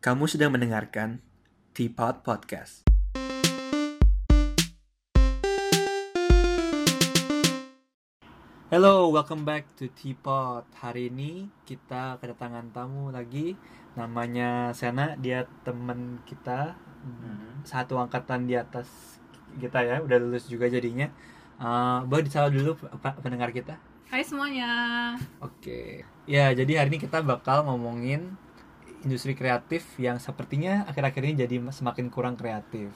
Kamu sedang mendengarkan Teapot Podcast. Hello, welcome back to Teapot. Hari ini kita kedatangan tamu lagi. Namanya Sena, dia teman kita satu angkatan di atas kita ya, udah lulus juga jadinya. Uh, boleh disapa dulu Pak pendengar kita? Hai semuanya. Oke. Ya, jadi hari ini kita bakal ngomongin industri kreatif yang sepertinya akhir-akhir ini jadi semakin kurang kreatif.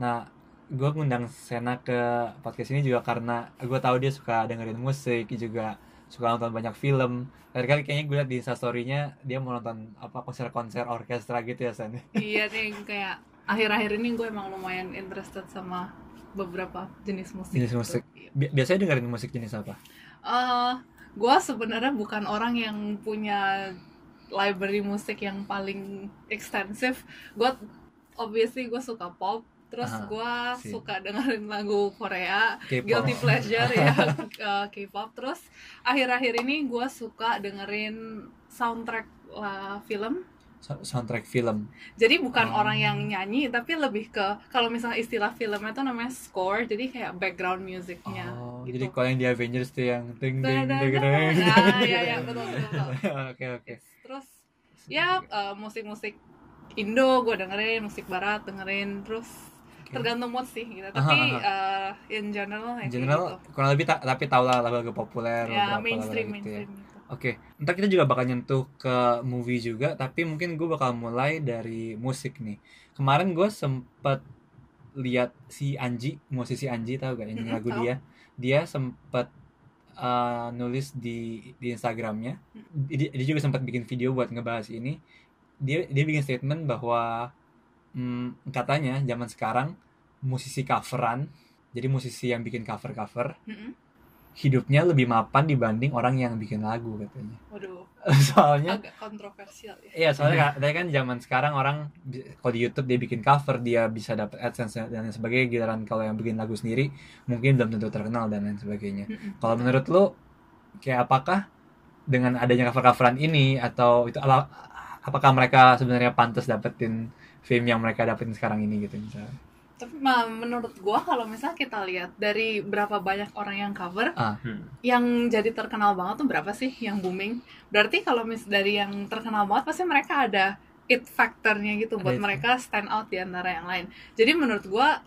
Nah, gue ngundang Sena ke podcast ini juga karena gue tahu dia suka dengerin musik, juga suka nonton banyak film. Terakhir kali kayaknya gue liat di instastorynya dia mau nonton apa konser-konser orkestra gitu ya Sen. iya nih kayak akhir-akhir ini gue emang lumayan interested sama beberapa jenis musik. Jenis musik. Bi- biasanya dengerin musik jenis apa? Uh, gue sebenarnya bukan orang yang punya library musik yang paling ekstensif. Gue obviously gue suka pop. Terus gue suka dengerin lagu Korea, K-pop. guilty pleasure ya, uh, K-pop. Terus akhir-akhir ini gue suka dengerin soundtrack uh, film So- soundtrack film. Jadi bukan Oh. orang yang nyanyi, tapi lebih ke kalau misalnya istilah filmnya itu namanya score, jadi kayak background musicnya. Oh, gitu. jadi kalau yang di Avengers tuh yang ding ding Da, da, ding ding. Nah, iya, iya, betul, betul, betul. Oke oke. Ya eh, musik-musik Indo gue dengerin, musik Barat dengerin, terus Oke. tergantung mood sih gitu. Tapi Aha, eh, in general, ya In general gitu. kurang lebih ta- tapi tau lah lagu-lagu populer ya mainstream, gitu ya. mainstream gitu. Oke, ntar kita juga bakal nyentuh ke movie juga, tapi mungkin gue bakal mulai dari musik nih. Kemarin gue sempet lihat si Anji, musisi Anji tahu gak ini Mm-mm, lagu tahu. dia? Dia sempet uh, nulis di di Instagramnya. Dia, dia juga sempat bikin video buat ngebahas ini. Dia dia bikin statement bahwa hmm, katanya zaman sekarang musisi coveran, jadi musisi yang bikin cover-cover Mm-mm. hidupnya lebih mapan dibanding orang yang bikin lagu katanya. Waduh, soalnya agak kontroversial ya. iya soalnya katanya kan zaman sekarang orang kalau di YouTube dia bikin cover dia bisa dapat AdSense dan lain sebagainya giliran kalau yang bikin lagu sendiri mungkin belum tentu terkenal dan lain sebagainya. Mm-mm. Kalau menurut lu kayak apakah dengan adanya cover-coveran ini atau itu ala- apakah mereka sebenarnya pantas dapetin fame yang mereka dapetin sekarang ini gitu misalnya? Tapi ma, menurut gua kalau misalnya kita lihat dari berapa banyak orang yang cover, Ah. yang jadi terkenal banget tuh berapa sih yang booming? Berarti kalau mis dari yang terkenal banget pasti mereka ada it factornya gitu buat it mereka stand out di antara yang lain. Jadi menurut gua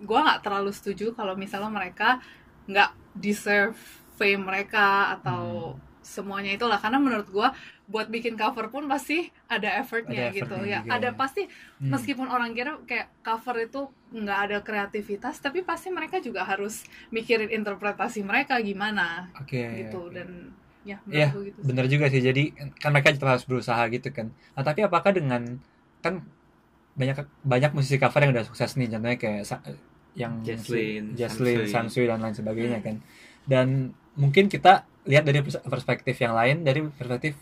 gua nggak terlalu setuju kalau misalnya mereka nggak deserve fame mereka atau Hmm. semuanya itulah karena menurut gua buat bikin cover pun pasti ada effortnya Ada gitu ya. juga Ada ya. pasti Hmm. meskipun orang kira kayak cover itu nggak ada kreativitas tapi pasti mereka juga harus mikirin interpretasi mereka gimana Oke. gitu oke. dan ya menurutku gitu sih. Bener juga sih. Jadi kan mereka tetap harus berusaha gitu kan. Nah, tapi apakah dengan kan banyak banyak musisi cover yang udah sukses nih, contohnya kayak Sa- yang Jaslyn, Jaslyn, Samsui. Dan lain sebagainya Hmm. kan. Dan mungkin kita lihat dari pers- perspektif yang lain dari perspektif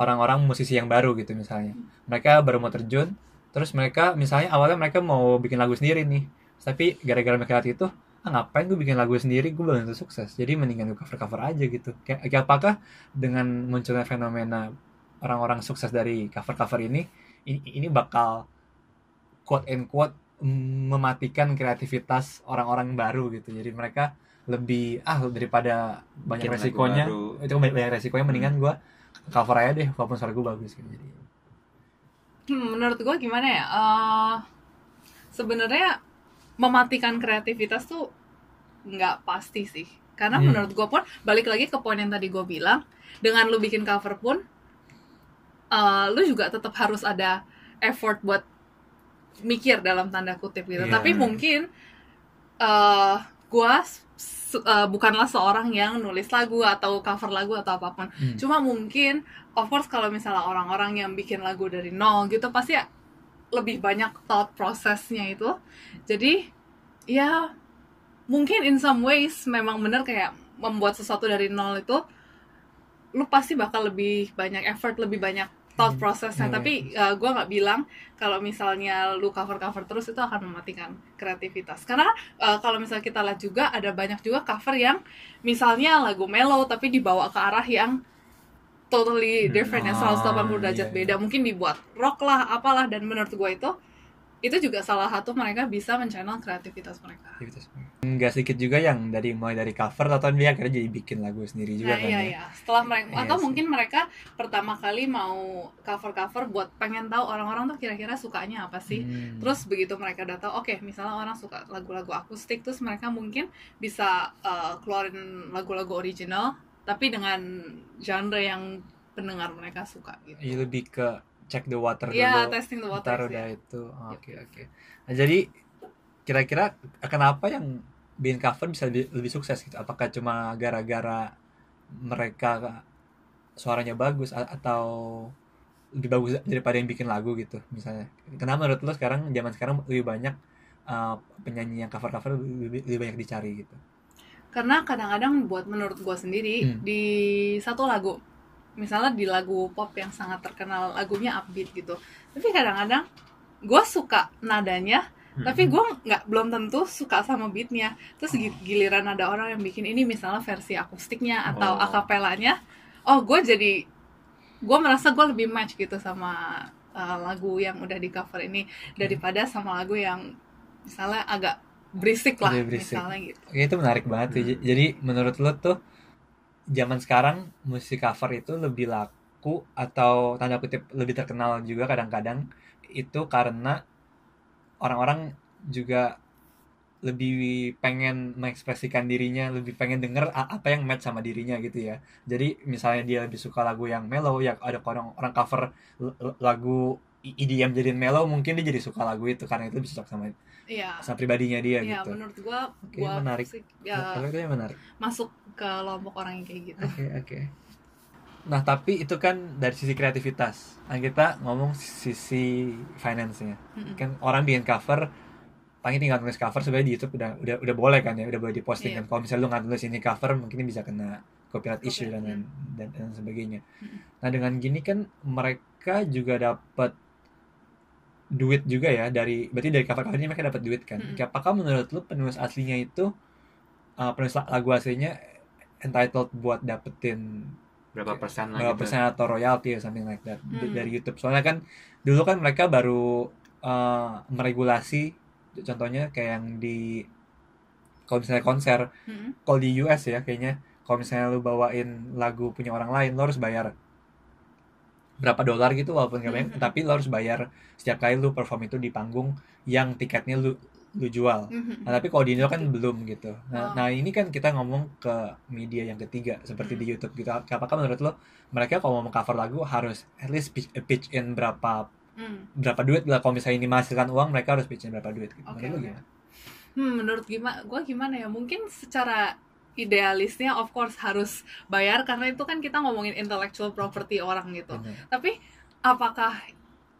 orang-orang musisi yang baru gitu misalnya. Mereka baru mau terjun, terus mereka misalnya awalnya mereka mau bikin lagu sendiri nih. Tapi gara-gara mereka lihat itu, ah ngapain gue bikin lagu sendiri, gue belum tentu sukses. Jadi mendingan gue cover-cover aja gitu. Kayak, kayak apakah dengan munculnya fenomena orang-orang sukses dari cover-cover ini, ini, ini bakal quote and quote mematikan kreativitas orang-orang baru gitu. Jadi mereka lebih ah daripada banyak Bikin resikonya, itu banyak, banyak resikonya mendingan gue cover aja deh walaupun suara gue bagus gitu. Jadi Hmm, menurut gue gimana ya Eh, sebenarnya mematikan kreativitas tuh nggak pasti sih karena Hmm. menurut gue pun balik lagi ke poin yang tadi gue bilang dengan lu bikin cover pun eh, lu juga tetap harus ada effort buat mikir dalam tanda kutip gitu Iya. tapi mungkin eh gue bukanlah seorang yang nulis lagu atau cover lagu atau apa pun hmm. Cuma mungkin, of course kalau misalnya orang-orang yang bikin lagu dari nol gitu pasti ya lebih banyak thought prosesnya itu. Jadi ya mungkin in some ways memang bener kayak membuat sesuatu dari nol itu lu pasti bakal lebih banyak effort, lebih banyak thought Hmm, prosesnya. iya. Tapi uh, gue nggak bilang kalau misalnya lu cover-cover terus itu akan mematikan kreativitas. Karena uh, kalau misalnya kita lihat juga ada banyak juga cover yang misalnya lagu mellow tapi dibawa ke arah yang totally different ya Ah, 180 derajat iya, iya. beda mungkin dibuat rock lah apalah dan menurut gue itu itu juga salah satu mereka bisa menchannel kreativitas mereka Nggak sedikit juga yang dari mulai dari cover atau dia akhirnya jadi bikin lagu sendiri juga Nah, kan iya ya. iya. Setelah mereka Iya atau sih. mungkin mereka pertama kali mau cover-cover buat pengen tahu orang-orang tuh kira-kira sukanya apa sih. Hmm. Terus begitu mereka udah tahu, oke, misalnya orang suka lagu-lagu akustik, terus mereka mungkin bisa uh, keluarin lagu-lagu original, tapi dengan genre yang pendengar mereka suka gitu. Iya, lebih ke check the water Iya, dulu. testing the Ntar waters udah ya. itu. Oke, oke. Nah, jadi kira-kira kenapa yang bikin cover bisa lebih, lebih sukses gitu? Apakah cuma gara-gara mereka suaranya bagus atau lebih bagus daripada yang bikin lagu gitu misalnya? Kenapa menurut lo sekarang zaman sekarang lebih banyak uh, penyanyi yang cover-cover lebih, lebih banyak dicari gitu? Karena kadang-kadang buat menurut gue sendiri Hmm. di satu lagu, misalnya di lagu pop yang sangat terkenal lagunya upbeat gitu, tapi kadang-kadang gue suka nadanya, tapi gue nggak belum tentu suka sama beatnya. Terus gi- giliran ada orang yang bikin ini misalnya versi akustiknya atau Oh. akapelanya, oh gue jadi gue merasa gue lebih match gitu sama uh, lagu yang udah di cover ini daripada sama lagu yang misalnya agak berisik lah berisik. misalnya gitu. Oke, itu menarik banget. Hmm. Jadi menurut lo tuh zaman sekarang musik cover itu lebih laku atau tanda kutip lebih terkenal juga kadang-kadang itu karena orang-orang juga lebih pengen mengekspresikan dirinya, lebih pengen denger apa yang match sama dirinya gitu ya. Jadi misalnya dia lebih suka lagu yang mellow, ya ada orang orang cover lagu EDM jadiin mellow, mungkin dia jadi suka lagu itu karena itu bisa cocok sama Iya. sama pribadinya dia Iya, gitu. menurut gua Oke, gua menarik. sih, Kalau ya itu yang menarik. masuk ke kelompok orang yang kayak gitu. Oke oke. Nah tapi itu kan dari sisi kreativitas. Nah kita ngomong sisi finance-nya. Mm-mm. Kan orang bikin cover, paling tinggal nulis cover sebenarnya di YouTube udah udah udah boleh kan ya, udah boleh diposting Iya. kan. Kalau misalnya lu nggak nulis ini cover, mungkin bisa kena copyright issue dan Copyright, dan, dan, dan sebagainya. Mm-mm. Nah dengan gini kan mereka juga dapat duit juga ya dari berarti dari cover cover ini mereka dapat duit kan. Mm-mm. Apakah menurut lu penulis aslinya itu uh, penulis lagu aslinya entitled buat dapetin berapa persen lah berapa gitu. persen atau royalty or something like that Hmm. dari YouTube. Soalnya kan dulu kan mereka baru uh, meregulasi contohnya kayak yang di kalau misalnya konser, Mm-mm. kalau di US ya kayaknya kalau misalnya lu bawain lagu punya orang lain lo harus bayar berapa dolar gitu walaupun nggak banyak Mhm. tapi lo harus bayar setiap kali lu perform itu di panggung yang tiketnya lu lu jual. Mhm. Nah, tapi kalau di Indo kan belum gitu. Nah, Oh. nah ini kan kita ngomong ke media yang ketiga seperti di Hmm. YouTube gitu. Apakah menurut lo mereka kalau mau cover lagu harus at least pitch, pitch in berapa Hmm. berapa duit lah kalau misalnya ini menghasilkan uang mereka harus pitch in berapa duit gitu. Oke, Menurut lo oke. gimana? Hmm, menurut gimana? Gua gimana ya? Mungkin secara idealisnya of course harus bayar karena itu kan kita ngomongin intellectual property orang gitu. Bener. Tapi apakah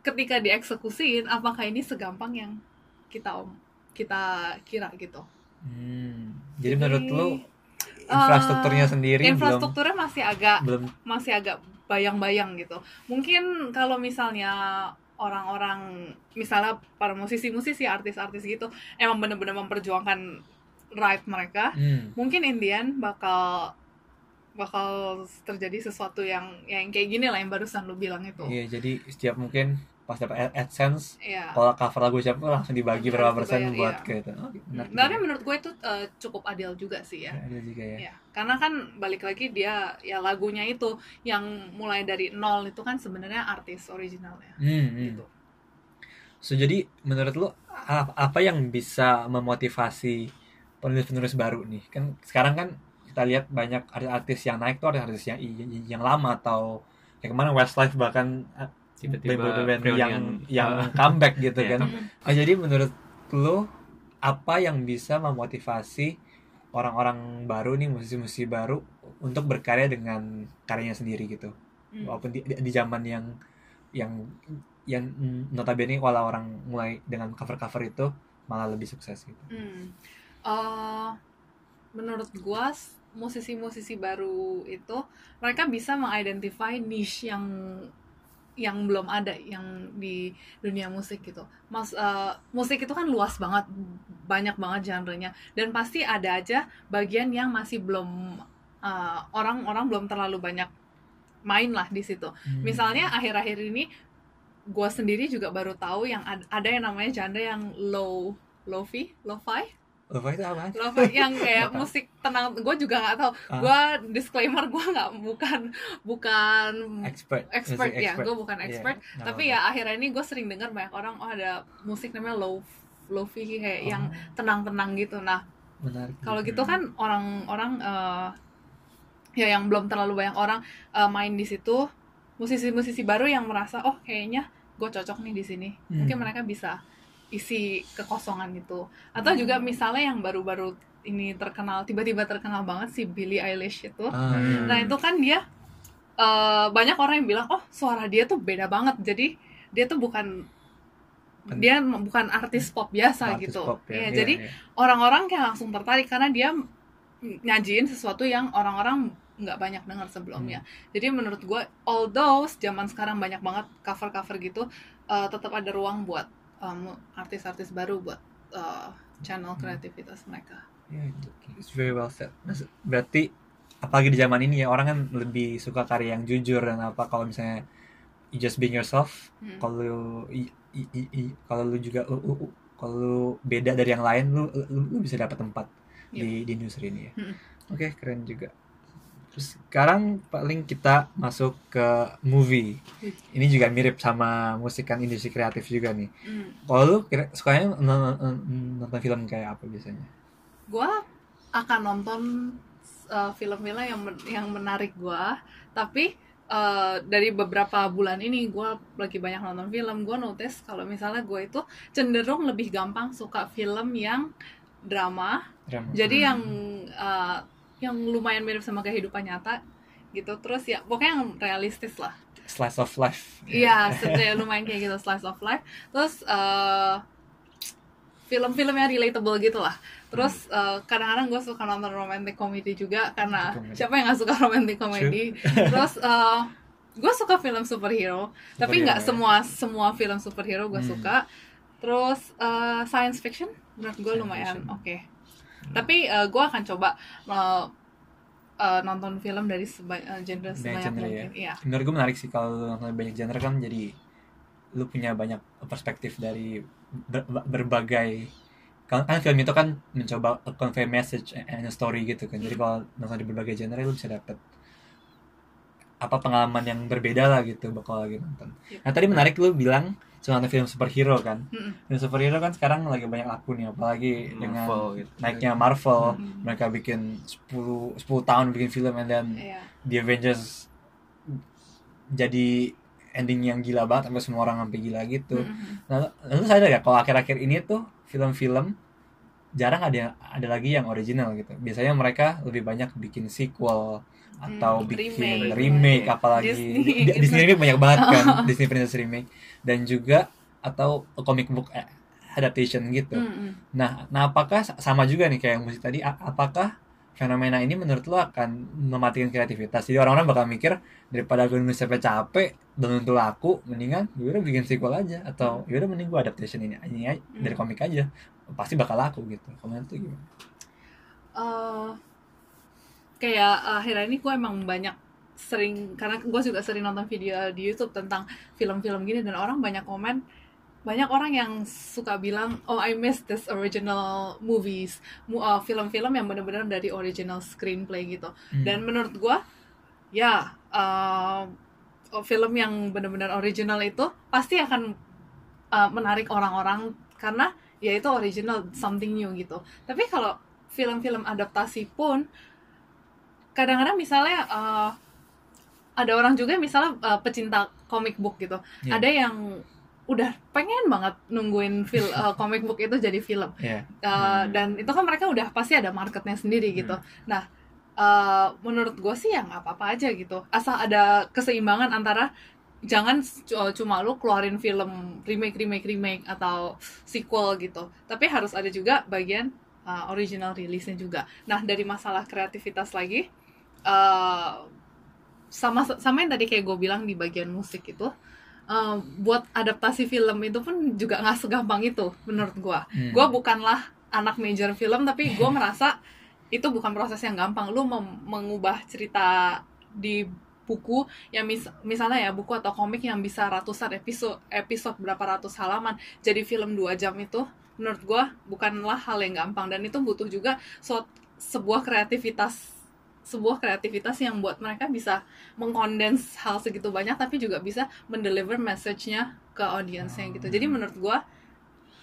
ketika dieksekusiin apakah ini segampang yang kita om kita kira gitu? Hmm. Jadi Jadi, menurut lo eh, infrastrukturnya sendiri Infrastrukturnya masih agak belum belum masih agak bayang-bayang gitu. Mungkin kalau misalnya orang-orang misalnya para musisi-musisi, artis-artis gitu emang bener-bener memperjuangkan right mereka, hmm. mungkin Indian bakal bakal terjadi sesuatu yang yang kayak gini lah yang barusan lu bilang itu. Iya, jadi setiap mungkin pas dapat ad- AdSense Iya. kalau cover lagu siapa langsung dibagi berapa persen dibayar, buat iya. ke itu. Oh, benar. Tapi menurut gue itu eh, cukup adil juga sih ya. Ya, ada juga ya. Ya, karena kan balik lagi dia ya lagunya itu yang mulai dari nol itu kan sebenarnya artis originalnya Hmm, hmm. gitu. So jadi menurut lu apa yang bisa memotivasi penulis-penulis baru nih? Kan sekarang kan kita lihat banyak artis yang naik tuh artis yang yang lama atau kayak ke mana Westlife bahkan eh, Tiba-tiba yang yang Ah. comeback gitu Iya, kan. Mm-mm. Oh, jadi menurut lu apa yang bisa memotivasi orang-orang baru nih musisi-musisi baru untuk berkarya dengan karyanya sendiri gitu? Mm. walaupun di, di, di zaman yang yang yang notabene kalau orang mulai dengan cover-cover itu malah lebih sukses gitu. Hmm. Eh, menurut gua s- musisi-musisi baru itu mereka bisa mengidentify niche yang yang belum ada yang di dunia musik gitu. Mas eh, musik itu kan luas banget, banyak banget genrenya dan pasti ada aja bagian yang masih belum eh, orang-orang belum terlalu banyak main lah di situ Hmm. misalnya akhir-akhir ini gue sendiri juga baru tahu yang ad- ada yang namanya genre yang low lofi lo-fi Lo-fi itu apa? lo-fi yang kayak musik tenang gue juga nggak tahu. Ah. gue disclaimer gue nggak bukan bukan Expert. expert ya. gue bukan Iya, expert. nggak tapi ya akhirnya ini gue sering dengar banyak orang oh ada musik namanya low lofi kayak yang Oh, tenang-tenang gitu. Nah kalau gitu kan orang-orang eh, ya yang belum terlalu banyak orang eh, main di situ musisi-musisi baru yang merasa oh kayaknya gue cocok nih di sini. Hmm. mungkin mereka bisa isi kekosongan itu atau juga Hmm. misalnya yang baru-baru ini terkenal tiba-tiba terkenal banget si Billie Eilish itu Ah, iya. nah itu kan dia eh, banyak orang yang bilang oh suara dia tuh beda banget jadi dia tuh bukan dia bukan artis pop biasa Artis gitu pop ya. Iya, Iya, jadi iya. orang-orang kayak langsung tertarik karena dia nyajiin sesuatu yang orang-orang nggak banyak dengar sebelumnya. Hmm. Jadi menurut gue, although zaman sekarang banyak banget cover-cover gitu, eh, tetap ada ruang buat em, artis-artis baru buat eh, channel Hmm. kreativitas mereka. Iya, itu. It's very well said. Berarti apalagi di zaman ini ya orang kan lebih suka karya yang jujur dan apa kalau misalnya you just being yourself, Hmm. kalau kalau lu juga lu, lu- lu- kalau lu beda dari yang lain lu lu, lu bisa dapat tempat di di industri ini ya. Hmm. Oke, keren juga. Terus sekarang paling kita masuk ke movie. Ini juga mirip sama musik kan industri kreatif juga nih. Hmm. Kalau lu kira sukanya nonton, film kayak apa biasanya? Gue akan nonton eh, film-film yang men- yang menarik gue, tapi eh, dari beberapa bulan ini gue lagi banyak nonton film. Gue notice kalau misalnya gue itu cenderung lebih gampang suka film yang drama Drama. jadi Hmm. yang uh, yang lumayan mirip sama kehidupan nyata gitu terus ya pokoknya yang realistis lah slice of life. iya yeah, lumayan kayak gitu slice of life terus uh, film-film yang relatable gitu lah terus uh, kadang-kadang gue suka nonton romantic comedy juga karena comedy. siapa yang nggak suka romantic comedy terus uh, gue suka film superhero tapi Superhero, nggak ya. semua semua film superhero gue Hmm. suka terus uh, science fiction menurut gue lumayan fiction. Oke tapi uh, gue akan coba uh, uh, nonton film dari seba- uh, genre Banyak sebanyak genre, mungkin iya Menurut gue menarik sih kalau nonton banyak genre kan jadi lu punya banyak perspektif dari ber- ber- berbagai kan, kan film itu kan mencoba convey message and a story gitu kan. Jadi Hmm. kalau nonton di berbagai genre lu bisa dapet apa pengalaman yang berbeda lah gitu bakal lagi nonton. Yep. Nah tadi menarik lu bilang suka nonton film superhero kan. Mm-mm. Film superhero kan sekarang lagi banyak laku nih apalagi dengan Marvel gitu. naiknya Marvel. Hmm. Mereka bikin 10 10 tahun bikin film and then iya The Avengers jadi ending yang gila banget sampai semua orang sampai gila gitu. Mm-mm. Nah, lalu sadar ya kalau akhir-akhir ini tuh film-film jarang ada ada lagi yang original gitu. Biasanya mereka lebih banyak bikin sequel atau Hmm, bikin remake. remake, apalagi Disney Di-. Disney remake banyak banget kan, Disney Princess remake dan juga atau comic book eh, adaptation gitu. Mm-mm. Nah, nah apakah sama juga nih kayak musik tadi? Apakah fenomena ini menurut lo akan mematikan kreativitas? Jadi orang-orang bakal mikir daripada gue nulis capek-capek dan untuk laku, mendingan gue udah bikin sequel aja atau ya udah mending gue adaptation ini, ini aja, dari Hmm. komik aja, pasti bakal laku gitu. Kalau itu gimana? Eh, kayak akhirnya ini gue emang banyak sering karena gue juga sering nonton video di YouTube tentang film-film gini dan orang banyak komen banyak orang yang suka bilang oh I miss this original movies eh, film-film yang benar-benar dari original screenplay gitu Hmm. dan menurut gue ya eh, oh, film yang benar-benar original itu pasti akan eh, menarik orang-orang karena ya itu original something new gitu tapi kalau film-film adaptasi pun kadang-kadang misalnya eh, ada orang juga misalnya eh, pecinta comic book gitu Iya. ada yang udah pengen banget nungguin film comic book itu jadi film Iya. Uh, Hmm. dan itu kan mereka udah pasti ada marketnya sendiri gitu. Hmm. Nah, uh, menurut gue sih ya nggak apa-apa aja gitu. Asal ada keseimbangan antara jangan c- cuma lu keluarin film remake remake remake atau sequel gitu. Tapi harus ada juga bagian uh, original rilisnya juga. Nah, dari masalah kreativitas lagi uh, sama sama yang tadi kayak gue bilang di bagian musik itu uh, buat adaptasi film itu pun juga nggak segampang itu menurut gue Hmm. gue bukanlah anak major film tapi gue merasa itu bukan proses yang gampang. Lu mengubah cerita di buku yang mis misalnya ya buku atau komik yang bisa ratusan episode episode berapa ratus halaman jadi film dua jam itu menurut gua bukanlah hal yang gampang. Dan itu butuh juga sebuah kreativitas sebuah kreativitas yang buat mereka bisa mengkondens hal segitu banyak tapi juga bisa mendeliver message-nya ke audiensnya gitu jadi menurut gua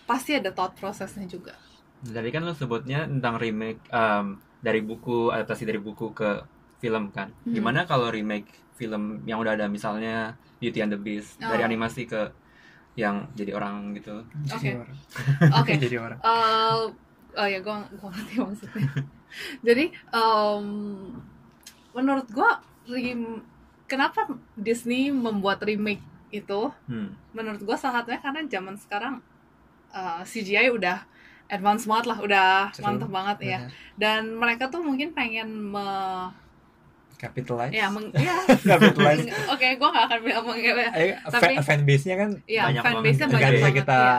pasti ada thought prosesnya juga Jadi kan lo sebutnya tentang remake em, dari buku adaptasi dari buku ke film kan. Hmm. Gimana kalau remake film yang udah ada misalnya Beauty and the Beast dari Oh. animasi ke yang jadi orang gitu. Jadi Oke. orang. oke jadi orang Eh, oh ya gue gue ngerti maksudnya jadi em, menurut gue rem kenapa Disney membuat remake itu Hmm. menurut gue salah satunya karena zaman sekarang eh, CGI udah advance banget lah udah mantep banget ya Benar. dan mereka tuh mungkin pengen me capitalize ya meng ya capitalize oke gue gak akan bilang meng Eh, Tapi- fan, fanbase-nya kan ya Banyak fanbase-nya banget. nggak banyak bisa banget kita ya.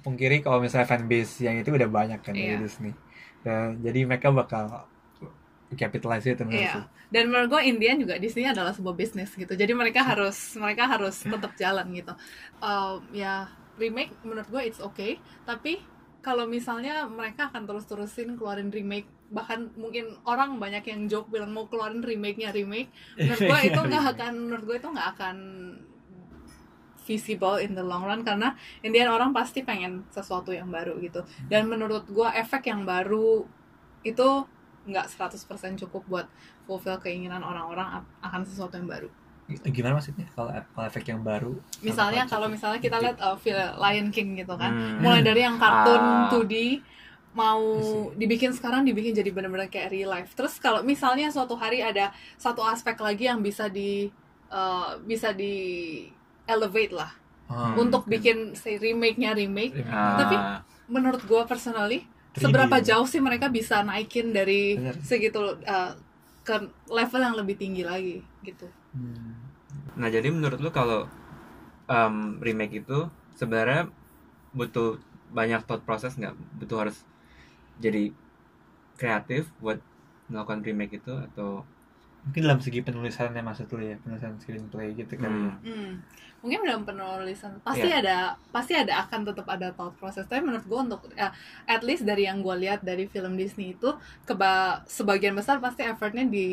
pungkiri kalau misalnya fanbase yang itu udah banyak kan Iya. dari Disney dan jadi mereka bakal capitalize itu Iya. sih. dan menurut gue Indian juga Disney adalah sebuah bisnis gitu jadi mereka harus mereka harus tetap jalan gitu Um, ya remake menurut gue it's okay tapi kalau misalnya mereka akan terus-terusin keluarin remake bahkan mungkin orang banyak yang joke bilang mau keluarin remake-nya remake menurut gue itu nggak akan menurut gue itu nggak akan visible in the long run karena Indian orang pasti pengen sesuatu yang baru gitu. Dan menurut gue efek yang baru itu nggak 100% cukup buat fulfill keinginan orang-orang akan sesuatu yang baru. Gimana maksudnya? Kalau kalau efek yang baru misalnya kalau misalnya kita lihat uh, film Lion King gitu kan. Hmm. mulai dari yang kartun Ah. 2D mau dibikin sekarang dibikin jadi benar-benar kayak real life. Terus kalau misalnya suatu hari ada satu aspek lagi yang bisa di uh, bisa di elevate lah Oh, untuk bikin say remake-nya remake Remake. Ah, Tapi menurut gua personally 3D seberapa ya? jauh sih mereka bisa naikin dari Bener. segitu uh, ke level yang lebih tinggi lagi gitu Hmm. Nah jadi menurut lu kalau em, remake itu sebenarnya butuh banyak thought process nggak? Butuh harus jadi kreatif buat melakukan remake itu atau mungkin dalam segi penulisannya maksud lu ya penulisan screenplay gitu kali Hmm. ya Hmm. Mungkin dalam penulisan pasti ada pasti ada akan tetap ada thought process. Tapi menurut gue untuk ya, at least dari yang gue lihat dari film Disney itu keba sebagian besar pasti effortnya di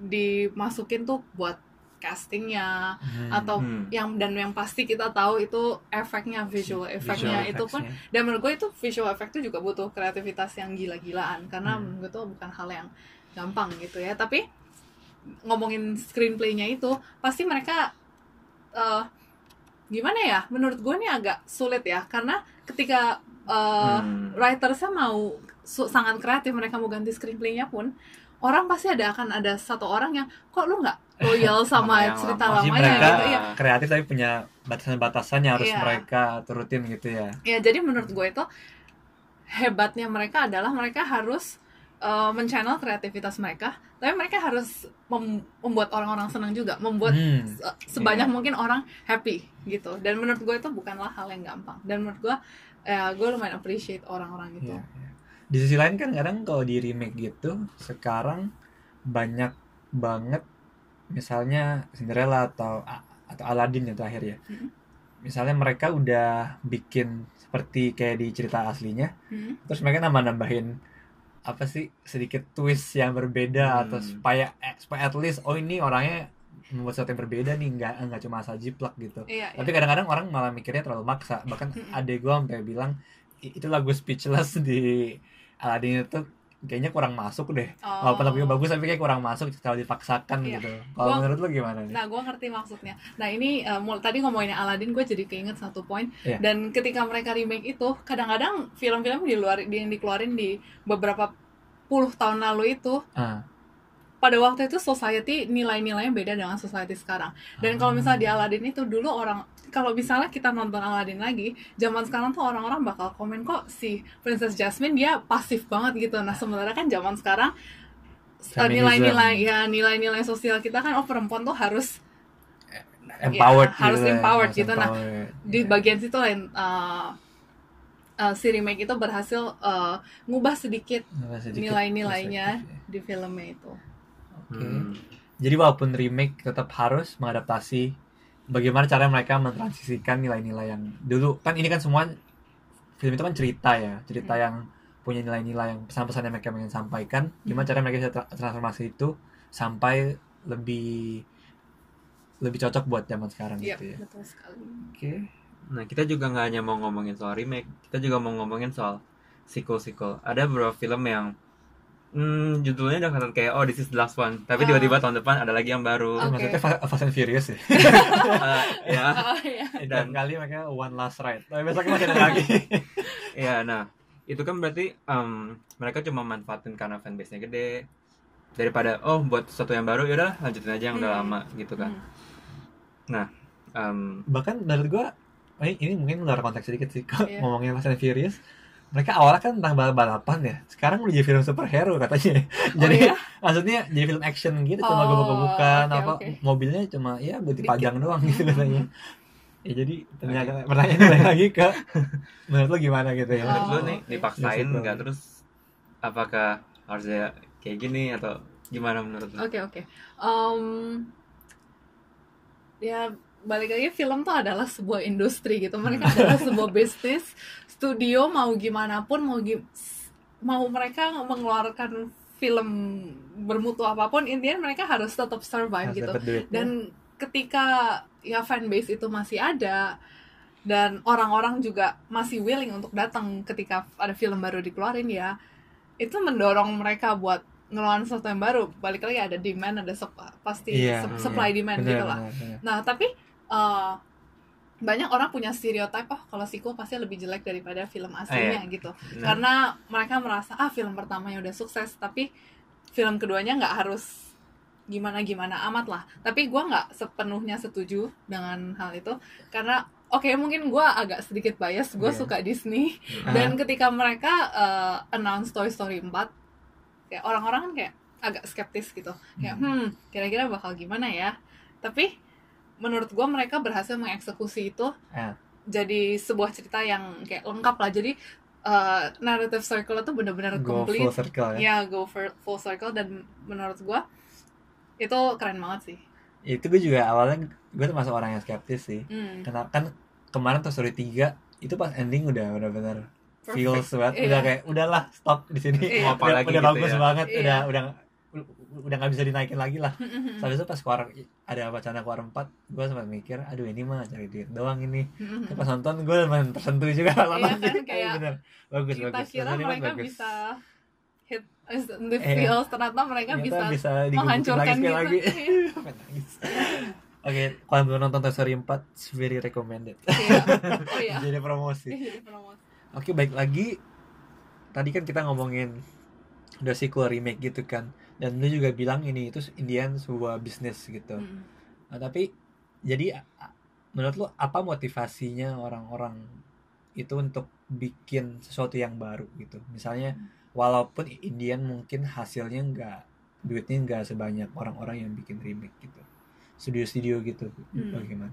dimasukin tuh buat castingnya Hmm. atau Hmm. yang dan yang pasti kita tahu itu efeknya visual efeknya Visual itu pun dan menurut gue itu visual effect itu juga butuh kreativitas yang gila-gilaan karena Hmm. menurut gue itu bukan hal yang gampang gitu ya tapi ngomongin screenplaynya itu pasti mereka eh, gimana ya menurut gue ini agak sulit ya karena ketika eh, Hmm. writersnya mau su- sangat kreatif mereka mau ganti screenplaynya pun orang pasti ada akan ada satu orang yang kok lu nggak loyal Sama cerita lama. Lamanya gitu ya kreatif tapi punya batasan-batasan yang harus Iya. mereka turutin gitu ya ya jadi menurut gue itu hebatnya mereka adalah mereka harus uh, men-channel kreativitas mereka tapi mereka harus mem- membuat orang-orang senang juga membuat Hmm. se- sebanyak Iya. mungkin orang happy gitu dan menurut gue itu bukanlah hal yang gampang dan menurut gue ya gue lumayan appreciate orang-orang gitu Iya, iya. Di sisi lain kan kadang kalau di remake gitu sekarang banyak banget misalnya Cinderella atau atau Aladdin yang terakhir ya. Mhm. Misalnya mereka udah bikin seperti kayak di cerita aslinya, Hmm. terus mereka nambah-nambahin apa sih sedikit twist yang berbeda Hmm. atau supaya eh, supaya at least oh ini orangnya membuat sesuatu yang berbeda nih nggak nggak cuma asal jiplak gitu. iya Tapi kadang-kadang orang malah mikirnya terlalu maksa. Bahkan adek gue sampai bilang "I- itu lagu speechless di Aladdin itu kayaknya kurang masuk deh. Oh. Walaupun lagunya bagus tapi kayak kurang masuk terlalu dipaksakan Iya. gitu. Kalau menurut lu gimana nih? Nah, gue ngerti maksudnya. Nah, ini uh, mul- tadi ngomongin Aladdin, gue jadi keinget satu poin. Iya. Dan ketika mereka remake itu, kadang-kadang film-film di luar yang dikeluarin di beberapa puluh tahun lalu itu, Ah. pada waktu itu society nilai-nilainya beda dengan society sekarang. Dan kalau misalnya di Aladdin itu dulu orang kalau misalnya kita nonton Aladdin lagi, zaman sekarang tuh orang-orang bakal komen kok si Princess Jasmine dia pasif banget gitu. Nah, sementara kan zaman sekarang Feminism. nilai-nilai ya nilai-nilai sosial kita kan oh perempuan tuh harus empowered ya, harus gitu ya, empowered gitu. Nah, empowered. di Iya. bagian situ lain uh, uh, si remake itu berhasil uh, ngubah sedikit sedikit nilai-nilainya ya. di filmnya itu. Oke. Hmm. jadi walaupun remake tetap harus mengadaptasi bagaimana cara mereka mentransisikan nilai-nilai yang dulu kan ini kan semua film itu kan cerita ya cerita Hmm. yang punya nilai-nilai yang pesan-pesan yang mereka ingin sampaikan gimana cara mereka bisa tra- transformasi itu sampai lebih lebih cocok buat zaman sekarang Iya, gitu ya betul sekali. oke Nah, kita juga nggak hanya mau ngomongin soal remake, kita juga mau ngomongin soal sequel-sequel. Ada beberapa film yang hmm, judulnya udah kelihatan kayak oh this is the last one, tapi Ah. tiba-tiba tahun depan ada lagi yang baru. Oke. maksudnya Fa- Fast and Furious ya Eh, ya, Oh, iya. dan kali mereka one last ride tapi besoknya masih ada lagi ya. Nah, itu kan berarti em, mereka cuma manfaatin karena fanbase-nya gede daripada oh buat sesuatu yang baru ya udah lanjutin aja yang udah Hmm. lama gitu kan. Hmm. Em, bahkan menurut gua ini, ini mungkin luar konteks sedikit sih kok Iya. ngomongin Fast and Furious mereka awalnya kan tentang balap-balapan ya sekarang udah jadi film superhero katanya jadi iya? maksudnya jadi film action gitu cuma Oh, gebuk-gebukan oke, apa oke. mobilnya cuma ya buat Dikit. dipajang doang gitu katanya ya jadi pertanyaan pertanyaan balik lagi ke menurut lo gimana gitu ya menurut lu Oh, nih dipaksain nggak terus apakah harusnya kayak gini atau gimana menurut lu? Oke oke. Em, ya balik lagi film tuh adalah sebuah industri gitu. Mereka adalah sebuah bisnis. Studio mau gimana pun mau gi- mau mereka mengeluarkan film bermutu apa pun, intinya mereka harus tetap survive Harus gitu. duit Dan ketika ya fanbase itu masih ada dan orang-orang juga masih willing untuk datang ketika ada film baru dikeluarin ya itu mendorong mereka buat ngeluarin sesuatu yang baru balik lagi ada demand ada pasti sup- iya. supply demand Bener, gitu lah bener, bener. nah tapi eh, banyak orang punya stereotype oh kalau sequel pasti lebih jelek daripada film aslinya gitu. Nah, karena mereka merasa ah film pertamanya udah sukses tapi film keduanya nggak harus gimana gimana amat lah. Tapi gua nggak sepenuhnya setuju dengan hal itu karena oke mungkin gua agak sedikit bias gue Iya. suka Disney. Ah, dan ketika mereka uh, announce Toy Story 4 kayak orang-orang kan kayak agak skeptis gitu. Kayak hmm kira-kira bakal gimana ya? Tapi menurut gua mereka berhasil mengeksekusi itu Ah. jadi sebuah cerita yang kayak lengkap lah. Jadi uh, narrative circle itu benar-benar complete full circle ya? Ya go for full circle. Dan menurut gua itu keren banget sih. Itu gue juga awalnya gue termasuk orang yang skeptis sih. Hmm. Kenapa kan kemarin Toy Story 3 itu pas ending udah benar-benar feels banget. Iya. udah kayak udahlah stop di sini. Apa udah, lagi udah gitu bagus ya. banget. Iya. udah udah udah nggak bisa dinaikin lagi lah Hmm, Habis itu pas keluar ada wacana keluar 4 gue sempat mikir aduh ini mah cari duit doang ini Tapi pas nonton gue lumayan tersentuh juga Iya kan, kayak bener bagus kita bagus kira mereka bagus. bisa hit in the Iya. feels ternyata mereka Ternyata bisa bisa menghancurkan lagi, gitu. lagi. Iya. Oke, kalau belum nonton Toy Story 4, it's very recommended. Iya. oh iya Jadi promosi. Iya, promosi. Oke, baik lagi. Tadi kan kita ngomongin udah sequel remake gitu kan. Dan lu juga bilang ini itu Indian sebuah bisnis gitu. Mm. Nah, tapi jadi menurut lu apa motivasinya orang-orang itu untuk bikin sesuatu yang baru gitu? Misalnya walaupun Indian mungkin hasilnya nggak duitnya nggak sebanyak orang-orang yang bikin remake gitu. Studio-studio gitu. Hmm. Bagaimana?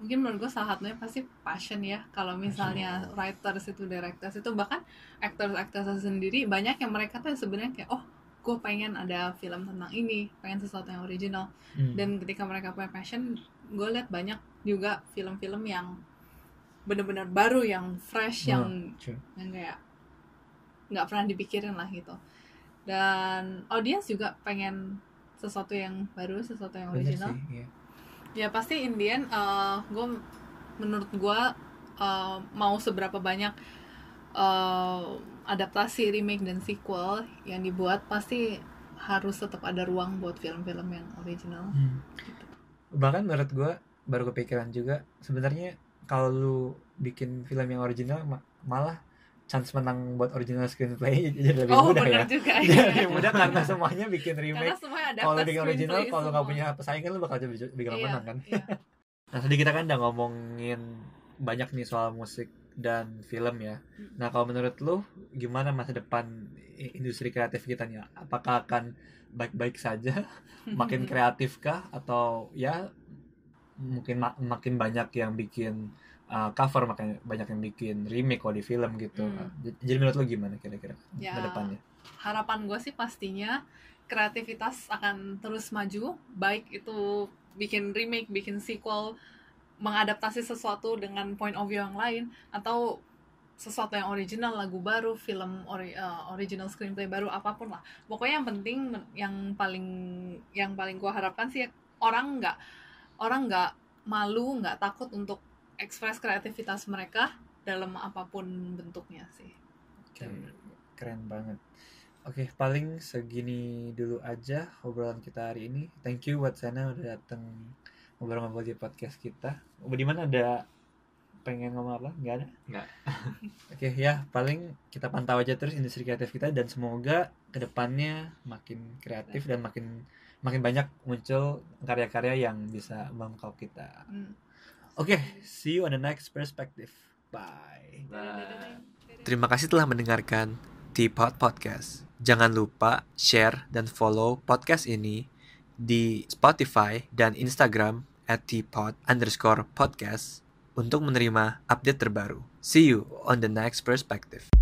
mungkin menurut gue salah satunya pasti passion ya kalau misalnya writers itu directors itu bahkan actors actors sendiri banyak yang mereka tuh sebenarnya kayak oh gue pengen ada film tentang ini pengen sesuatu yang original Hmm. dan ketika mereka punya passion gue lihat banyak juga film-film yang benar-benar baru yang fresh Hmm, yang true. yang kayak nggak pernah dipikirin lah gitu dan audiens juga pengen sesuatu yang baru sesuatu yang original sih, iya. ya pasti Indian gue menurut gue uh, mau seberapa banyak uh, adaptasi remake dan sequel yang dibuat pasti harus tetap ada ruang buat film-film yang original Hmm. Bahkan menurut gua baru kepikiran juga sebenarnya kalau lu bikin film yang original ma- malah chance menang buat original screenplay jadi lebih oh mudah ya. benar juga Jadi ya. lebih mudah karena semuanya bikin remake. Kalau bikin original, kalau nggak punya pesaingan lu bakal jadi bikin Iya, menang kan. iya. Nah tadi kita kan udah ngomongin banyak nih soal musik dan film ya. Hmm. Nah kalau menurut lu gimana masa depan industri kreatif kita nih? Apakah akan baik-baik saja, makin kreatif kah, atau ya mungkin ma- makin banyak yang bikin uh, cover, makin banyak yang bikin remake kalau di film gitu. Hmm. Jadi menurut lu gimana kira-kira Ya. ke depannya? harapan gue sih pastinya kreativitas akan terus maju baik itu bikin remake bikin sequel mengadaptasi sesuatu dengan point of view yang lain atau sesuatu yang original lagu baru film ori- uh, original screenplay baru apa pun lah pokoknya yang penting yang paling yang paling gua harapkan sih orang nggak orang nggak malu nggak takut untuk ekspres kreativitas mereka dalam apa pun bentuknya sih Oke, keren banget. Oke, paling segini dulu aja obrolan kita hari ini. Thank you buat Sana udah dateng ngobrol-ngobrol di podcast kita. Di mana ada pengen ngomong apa? Nggak ada? Nggak. Oke, ya paling kita pantau aja terus industri kreatif kita dan semoga ke depannya makin kreatif dan makin makin banyak muncul karya-karya yang bisa mengungkap kita. Hmm. Oke, see you on the next perspective. Bye. Bye. Terima kasih telah mendengarkan Teapot Podcast. Jangan lupa share dan follow podcast ini di Spotify dan Instagram teapot underscore podcast untuk menerima update terbaru. See you on the next perspective.